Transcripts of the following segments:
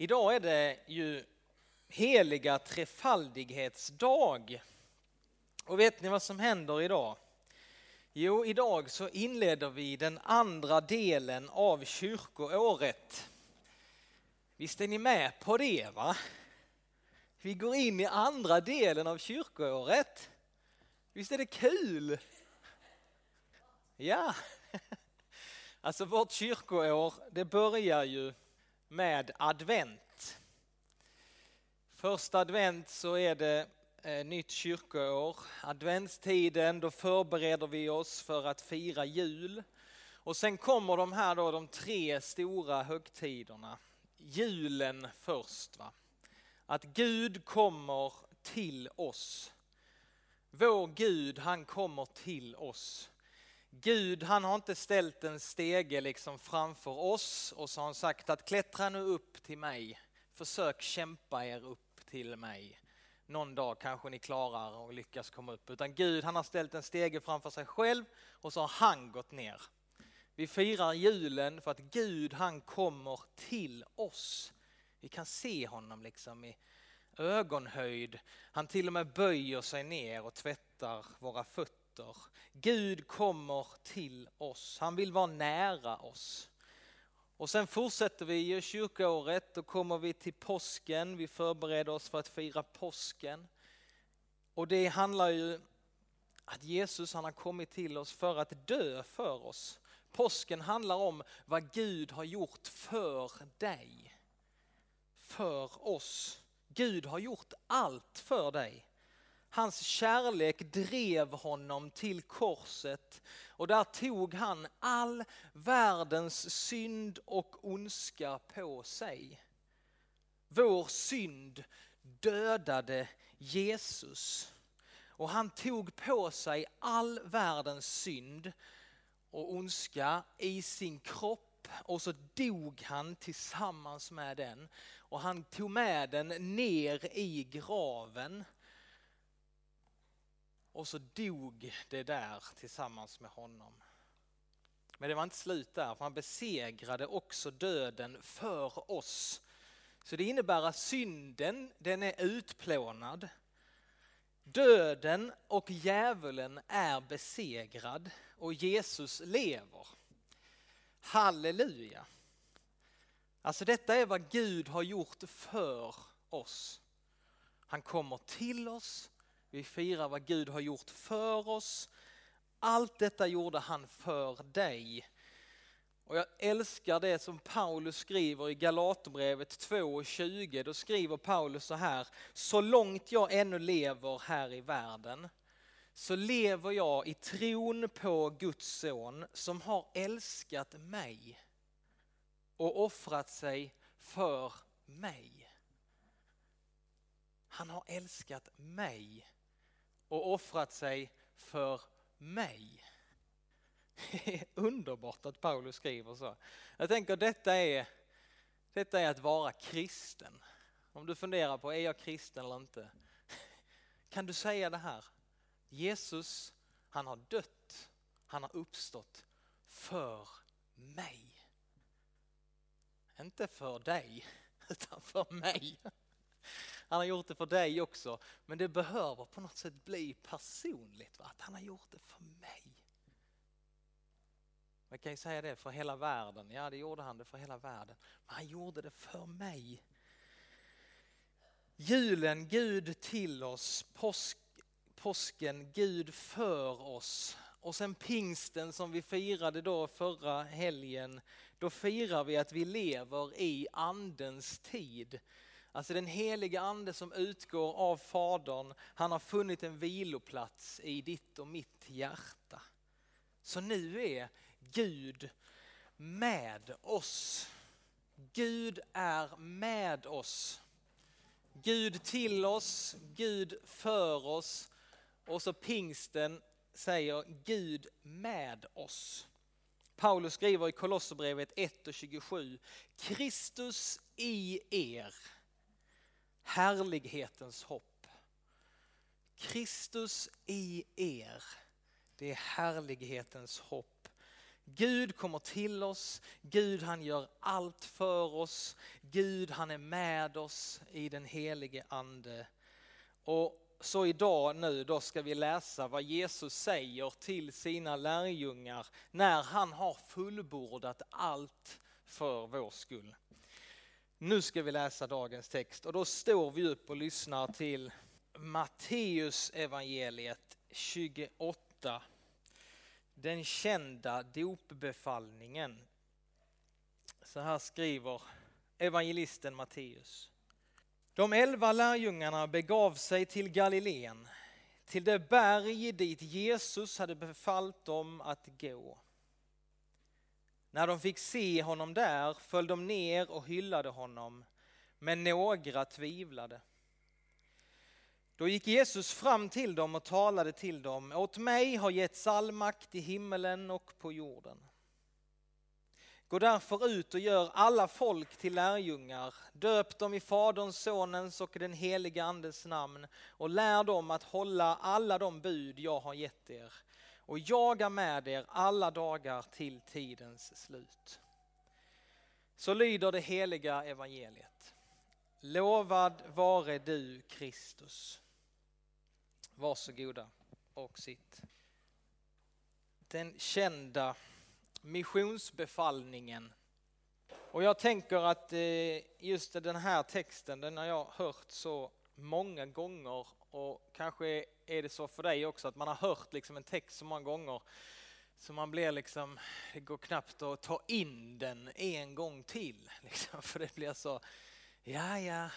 Idag är det ju heliga trefaldighetsdag. Och vet ni vad som händer idag? Jo, idag så inleder vi den andra delen av kyrkoåret. Visst är ni med på det va? Vi går in i andra delen av kyrkoåret. Visst är det kul? Ja, alltså vårt kyrkoår det börjar ju med advent. Första advent så är det eh, nytt kyrkoår. Adventstiden, då förbereder vi oss för att fira jul. Och sen kommer de här då, de tre stora högtiderna. Julen först. Va? Att Gud kommer till oss. Vår Gud, han kommer till oss. Gud han har inte ställt en stege liksom framför oss och så har han sagt att klättra nu upp till mig. Försök kämpa er upp till mig. Någon dag kanske ni klarar och lyckas komma upp. Utan Gud han har ställt en stege framför sig själv och så har han gått ner. Vi firar julen för att Gud han kommer till oss. Vi kan se honom liksom i ögonhöjd. Han till och med böjer sig ner och tvättar våra fötter möter. Gud kommer till oss. Han vill vara nära oss. Och sen fortsätter vi i kyrkoåret. Då kommer vi till påsken. Vi förbereder oss för att fira påsken. Och det handlar ju att Jesus han har kommit till oss för att dö för oss. Påsken handlar om vad Gud har gjort för dig. För oss. Gud har gjort allt för dig. Hans kärlek drev honom till korset och där tog han all världens synd och ondska på sig. Vår synd dödade Jesus och han tog på sig all världens synd och ondska i sin kropp och så dog han tillsammans med den och han tog med den ner i graven och så dog det där tillsammans med honom. Men det var inte slut där, för han besegrade också döden för oss. Så det innebär att synden, den är utplånad. Döden och djävulen är besegrad och Jesus lever. Halleluja! Alltså detta är vad Gud har gjort för oss. Han kommer till oss, vi firar vad Gud har gjort för oss. Allt detta gjorde han för dig. Och jag älskar det som Paulus skriver i Galaterbrevet 2.20. Då skriver Paulus så här. Så långt jag ännu lever här i världen så lever jag i tron på Guds son som har älskat mig och offrat sig för mig. Han har älskat mig och offrat sig för mig. Det är underbart att Paulus skriver så. Jag tänker detta är, detta är att vara kristen. Om du funderar på, är jag kristen eller inte? Kan du säga det här? Jesus, han har dött, han har uppstått för mig. Inte för dig, utan för mig. Han har gjort det för dig också. Men det behöver på något sätt bli personligt. Va? Att han har gjort det för mig. Man kan ju säga det för hela världen. Ja, det gjorde han det för hela världen. Men han gjorde det för mig. Julen, Gud till oss. Påsk, påsken, Gud för oss. Och sen pingsten som vi firade då förra helgen. Då firar vi att vi lever i andens tid. Alltså den heliga ande som utgår av Fadern, han har funnit en viloplats i ditt och mitt hjärta. Så nu är Gud med oss. Gud är med oss. Gud till oss, Gud för oss och så pingsten säger Gud med oss. Paulus skriver i Kolosserbrevet 1 och 27, Kristus i er härlighetens hopp. Kristus i er, det är härlighetens hopp. Gud kommer till oss, Gud han gör allt för oss, Gud han är med oss i den helige ande. Och så idag nu då ska vi läsa vad Jesus säger till sina lärjungar när han har fullbordat allt för vår skull. Nu ska vi läsa dagens text och då står vi upp och lyssnar till Matteus evangeliet 28. Den kända dopbefallningen. Så här skriver evangelisten Matteus. De elva lärjungarna begav sig till Galileen, till det berg dit Jesus hade befallt dem att gå. När de fick se honom där föll de ner och hyllade honom, men några tvivlade. Då gick Jesus fram till dem och talade till dem. Åt mig har getts all makt i himmelen och på jorden. Gå därför ut och gör alla folk till lärjungar. Döp dem i Faderns, Sonens och den helige Andes namn och lär dem att hålla alla de bud jag har gett er. Och jaga med er alla dagar till tidens slut. Så lyder det heliga evangeliet. Lovad vare du Kristus. Varsågoda och sitt. Den kända missionsbefallningen. Och jag tänker att eh, just den här texten, den har jag hört så många gånger och kanske är det så för dig också att man har hört liksom en text så många gånger så man blir liksom, det går knappt att ta in den en gång till. Liksom, för det blir så, ja ja,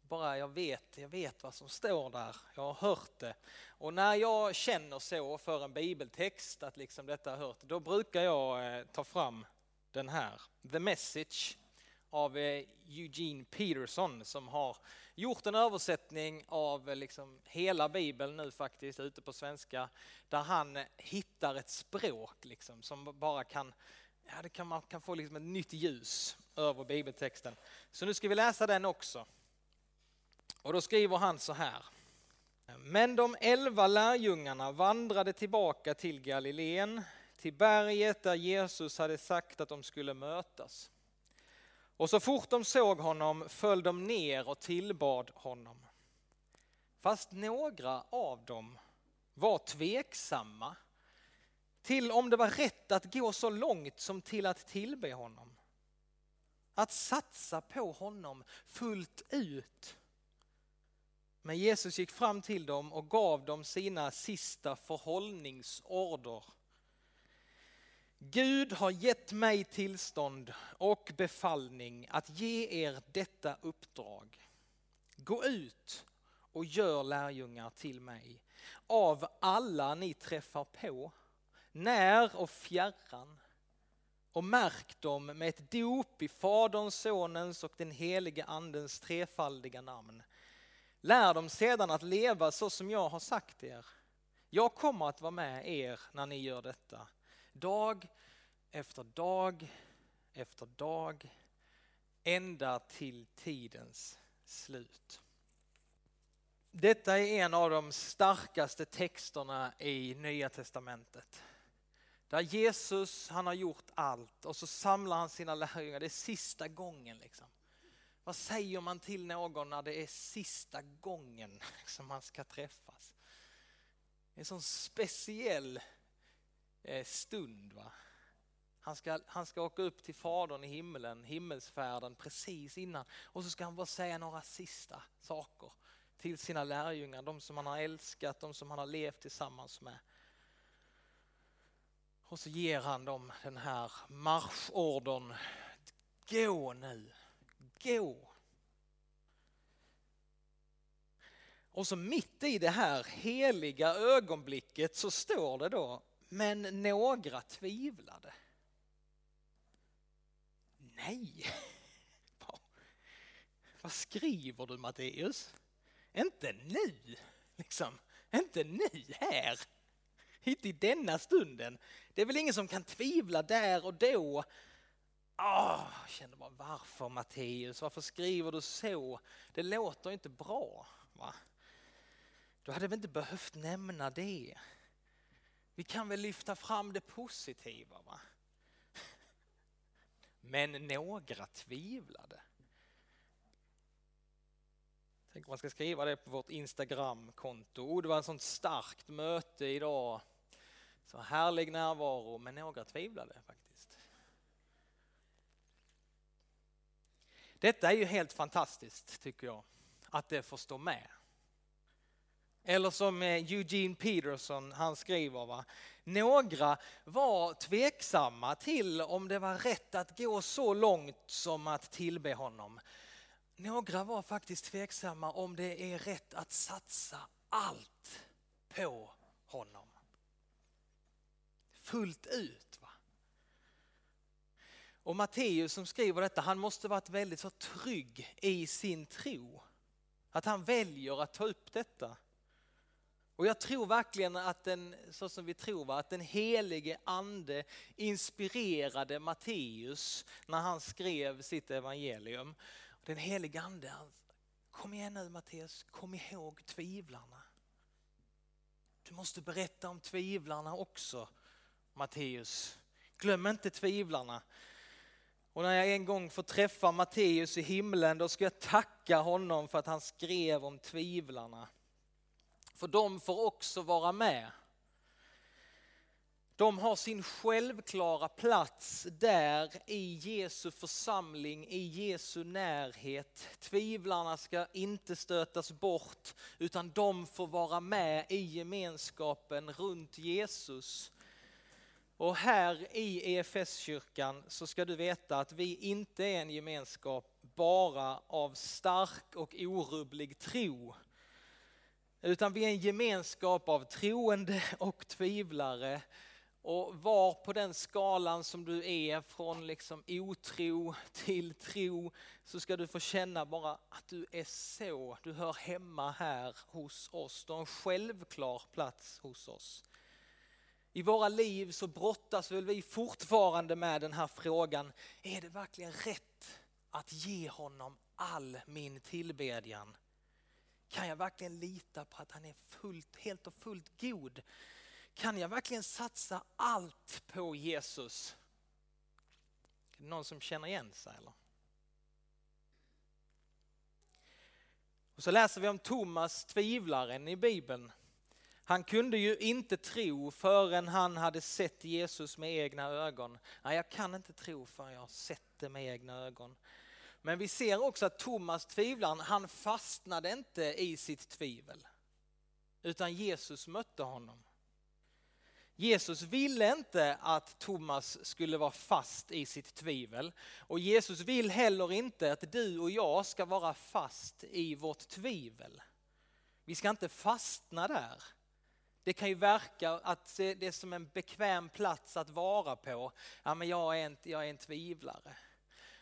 bara jag vet, jag vet vad som står där, jag har hört det. Och när jag känner så för en bibeltext, att liksom detta har hört, då brukar jag eh, ta fram den här, The Message av eh, Eugene Peterson som har gjort en översättning av eh, liksom hela bibeln nu faktiskt ute på svenska där han eh, hittar ett språk liksom som bara kan, ja det kan man kan få liksom ett nytt ljus över bibeltexten. Så nu ska vi läsa den också. Och då skriver han så här. Men de elva lärjungarna vandrade tillbaka till Galileen, till berget där Jesus hade sagt att de skulle mötas. Och så fort de såg honom föll de ner och tillbad honom. Fast några av dem var tveksamma till om det var rätt att gå så långt som till att tillbe honom. Att satsa på honom fullt ut. Men Jesus gick fram till dem och gav dem sina sista förhållningsorder. Gud har gett mig tillstånd och befallning att ge er detta uppdrag. Gå ut och gör lärjungar till mig av alla ni träffar på, när och fjärran. Och märk dem med ett dop i Faderns, Sonens och den helige Andens trefaldiga namn Lär dem sedan att leva så som jag har sagt er. Jag kommer att vara med er när ni gör detta. Dag efter dag efter dag ända till tidens slut. Detta är en av de starkaste texterna i Nya Testamentet. Där Jesus, han har gjort allt och så samlar han sina lärjungar, det är sista gången liksom. Vad säger man till någon när det är sista gången som man ska träffas? En sån speciell Eh, stund. Va? Han, ska, han ska åka upp till Fadern i himmelen, himmelsfärden precis innan. Och så ska han bara säga några sista saker till sina lärjungar, de som han har älskat, de som han har levt tillsammans med. Och så ger han dem den här marschordern. Gå nu! gå. Och så mitt i det här heliga ögonblicket så står det då, men några tvivlade. Nej, vad skriver du Matteus? Inte nu, liksom. Inte nu här, Inte i denna stunden. Det är väl ingen som kan tvivla där och då Oh, jag kände bara varför Matteus, varför skriver du så? Det låter inte bra. Va? Du hade väl inte behövt nämna det? Vi kan väl lyfta fram det positiva va? Men några tvivlade. Tänk om man ska skriva det på vårt Instagramkonto. Oh, det var ett sånt starkt möte idag. Så härlig närvaro, men några tvivlade faktiskt. Detta är ju helt fantastiskt tycker jag, att det får stå med. Eller som eh, Eugene Peterson, han skriver, va? några var tveksamma till om det var rätt att gå så långt som att tillbe honom. Några var faktiskt tveksamma om det är rätt att satsa allt på honom. Fullt ut. Va? Och Matteus som skriver detta, han måste varit väldigt så trygg i sin tro. Att han väljer att ta upp detta. Och jag tror verkligen att den, så som vi tror, att den helige ande inspirerade Matteus när han skrev sitt evangelium. Den helige ande, kom igen nu Matteus, kom ihåg tvivlarna. Du måste berätta om tvivlarna också Matteus. Glöm inte tvivlarna. Och när jag en gång får träffa Matteus i himlen då ska jag tacka honom för att han skrev om tvivlarna. För de får också vara med. De har sin självklara plats där i Jesu församling, i Jesu närhet. Tvivlarna ska inte stötas bort utan de får vara med i gemenskapen runt Jesus. Och här i EFS-kyrkan så ska du veta att vi inte är en gemenskap bara av stark och orubblig tro utan vi är en gemenskap av troende och tvivlare. Och var på den skalan som du är från liksom otro till tro så ska du få känna bara att du är så, du hör hemma här hos oss. Du har en självklar plats hos oss. I våra liv så brottas väl vi fortfarande med den här frågan, är det verkligen rätt att ge honom all min tillbedjan? Kan jag verkligen lita på att han är fullt, helt och fullt god? Kan jag verkligen satsa allt på Jesus? Är det någon som känner igen sig eller? Och så läser vi om Thomas tvivlaren i Bibeln. Han kunde ju inte tro förrän han hade sett Jesus med egna ögon. Nej, jag kan inte tro förrän jag har sett det med egna ögon. Men vi ser också att Thomas tvivlaren, han fastnade inte i sitt tvivel. Utan Jesus mötte honom. Jesus ville inte att Thomas skulle vara fast i sitt tvivel. Och Jesus vill heller inte att du och jag ska vara fast i vårt tvivel. Vi ska inte fastna där. Det kan ju verka att det är som en bekväm plats att vara på. Ja, men jag, är en, jag är en tvivlare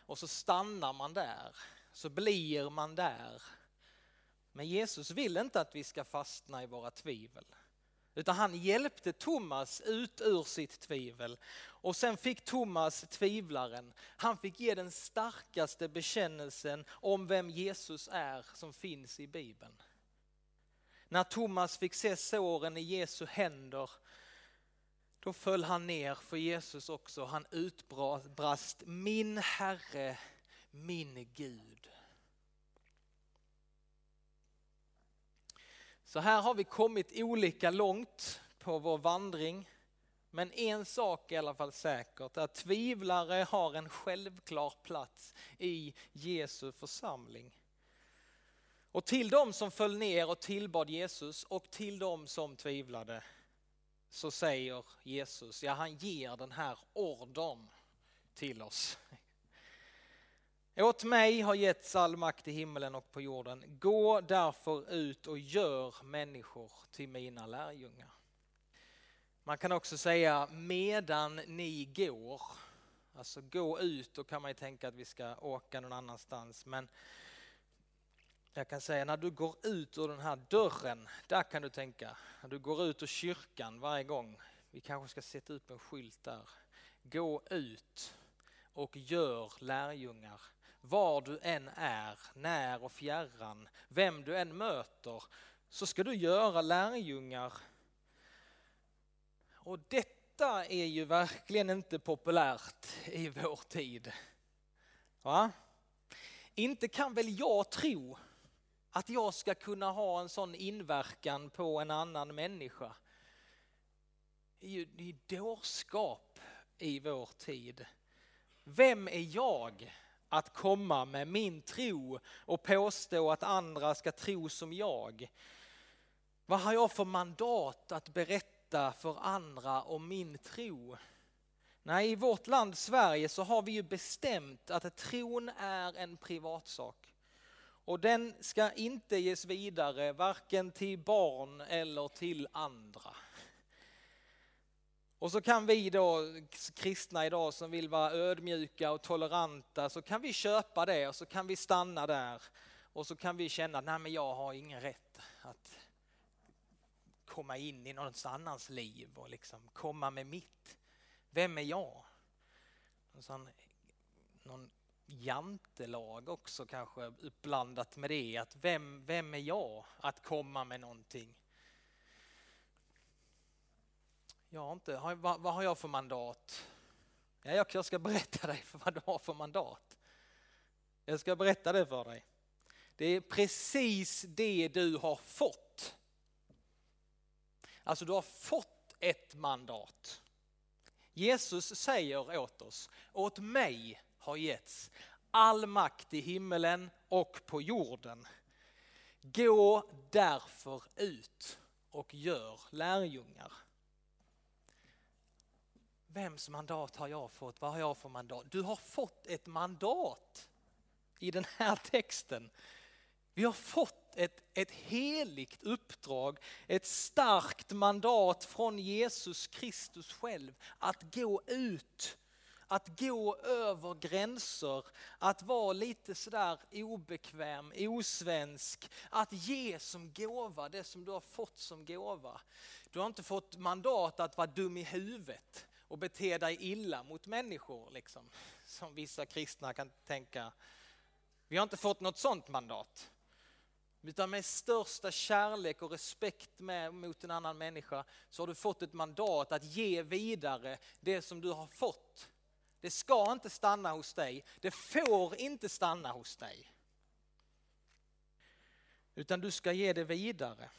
och så stannar man där, så blir man där. Men Jesus vill inte att vi ska fastna i våra tvivel. Utan han hjälpte Thomas ut ur sitt tvivel. Och sen fick Thomas, tvivlaren, han fick ge den starkaste bekännelsen om vem Jesus är som finns i Bibeln. När Thomas fick se såren i Jesu händer då föll han ner för Jesus också. Han utbrast min Herre, min Gud. Så här har vi kommit olika långt på vår vandring. Men en sak är i alla fall säkert, att tvivlare har en självklar plats i Jesu församling. Och till dem som föll ner och tillbad Jesus och till dem som tvivlade så säger Jesus, ja han ger den här ordern till oss. Åt mig har getts all makt i himmelen och på jorden. Gå därför ut och gör människor till mina lärjungar. Man kan också säga medan ni går. Alltså gå ut, då kan man ju tänka att vi ska åka någon annanstans. Men jag kan säga när du går ut ur den här dörren, där kan du tänka, när du går ut ur kyrkan varje gång, vi kanske ska sätta upp en skylt där. Gå ut och gör lärjungar. Var du än är, när och fjärran, vem du än möter, så ska du göra lärjungar. Och detta är ju verkligen inte populärt i vår tid. Va? Inte kan väl jag tro att jag ska kunna ha en sån inverkan på en annan människa. Det är ju dårskap i vår tid. Vem är jag att komma med min tro och påstå att andra ska tro som jag? Vad har jag för mandat att berätta för andra om min tro? Nej, i vårt land Sverige så har vi ju bestämt att tron är en privatsak. Och den ska inte ges vidare varken till barn eller till andra. Och så kan vi då kristna idag som vill vara ödmjuka och toleranta så kan vi köpa det och så kan vi stanna där. Och så kan vi känna, nej men jag har ingen rätt att komma in i någon annans liv och liksom komma med mitt. Vem är jag? Någon jantelag också kanske uppblandat med det. Att vem, vem är jag att komma med någonting? Jag har inte, vad, vad har jag för mandat? Ja, jag ska berätta dig för vad du har för mandat. Jag ska berätta det för dig. Det är precis det du har fått. Alltså du har fått ett mandat. Jesus säger åt oss, åt mig har getts all makt i himmelen och på jorden. Gå därför ut och gör lärjungar. Vems mandat har jag fått? Vad har jag för mandat? Du har fått ett mandat i den här texten. Vi har fått ett, ett heligt uppdrag, ett starkt mandat från Jesus Kristus själv att gå ut, att gå över gränser, att vara lite sådär obekväm, osvensk, att ge som gåva det som du har fått som gåva. Du har inte fått mandat att vara dum i huvudet och bete dig illa mot människor, liksom, som vissa kristna kan tänka. Vi har inte fått något sådant mandat. Utan med största kärlek och respekt med, mot en annan människa så har du fått ett mandat att ge vidare det som du har fått. Det ska inte stanna hos dig, det får inte stanna hos dig. Utan du ska ge det vidare.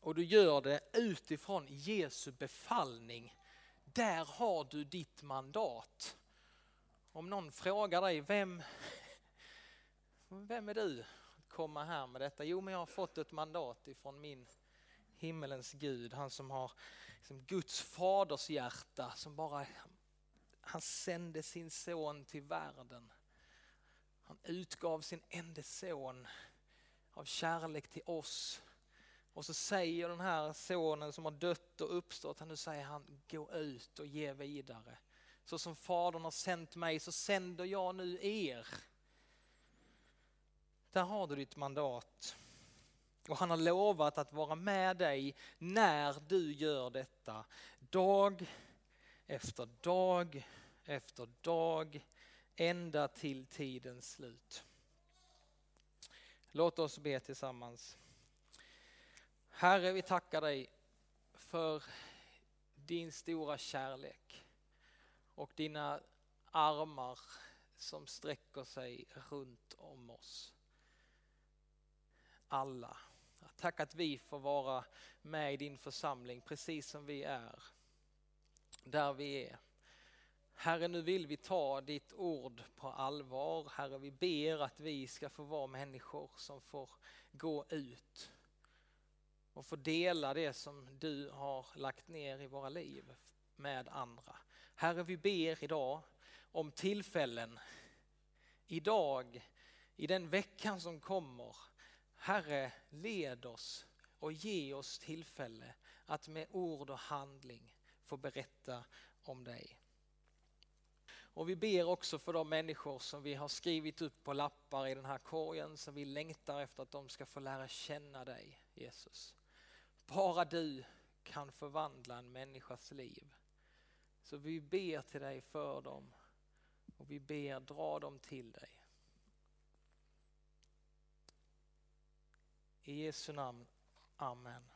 Och du gör det utifrån Jesu befallning. Där har du ditt mandat. Om någon frågar dig, vem, vem är du? att komma här med detta? Jo, men jag har fått ett mandat ifrån min himmelens Gud, han som har liksom Guds faders hjärta som bara, han sände sin son till världen. Han utgav sin enda son av kärlek till oss. Och så säger den här sonen som har dött och uppstått, nu säger han gå ut och ge vidare. Så som fadern har sänt mig så sänder jag nu er. Där har du ditt mandat. Och han har lovat att vara med dig när du gör detta. Dag efter dag efter dag ända till tidens slut. Låt oss be tillsammans. Herre, vi tackar dig för din stora kärlek och dina armar som sträcker sig runt om oss alla. Tack att vi får vara med i din församling precis som vi är. Där vi är. Herre, nu vill vi ta ditt ord på allvar. Herre, vi ber att vi ska få vara människor som får gå ut och få dela det som du har lagt ner i våra liv med andra. Herre, vi ber idag om tillfällen, idag, i den veckan som kommer, Herre, led oss och ge oss tillfälle att med ord och handling få berätta om dig. Och vi ber också för de människor som vi har skrivit upp på lappar i den här korgen som vi längtar efter att de ska få lära känna dig, Jesus. Bara du kan förvandla en människas liv. Så vi ber till dig för dem och vi ber dra dem till dig. I Jesu namn. Amen.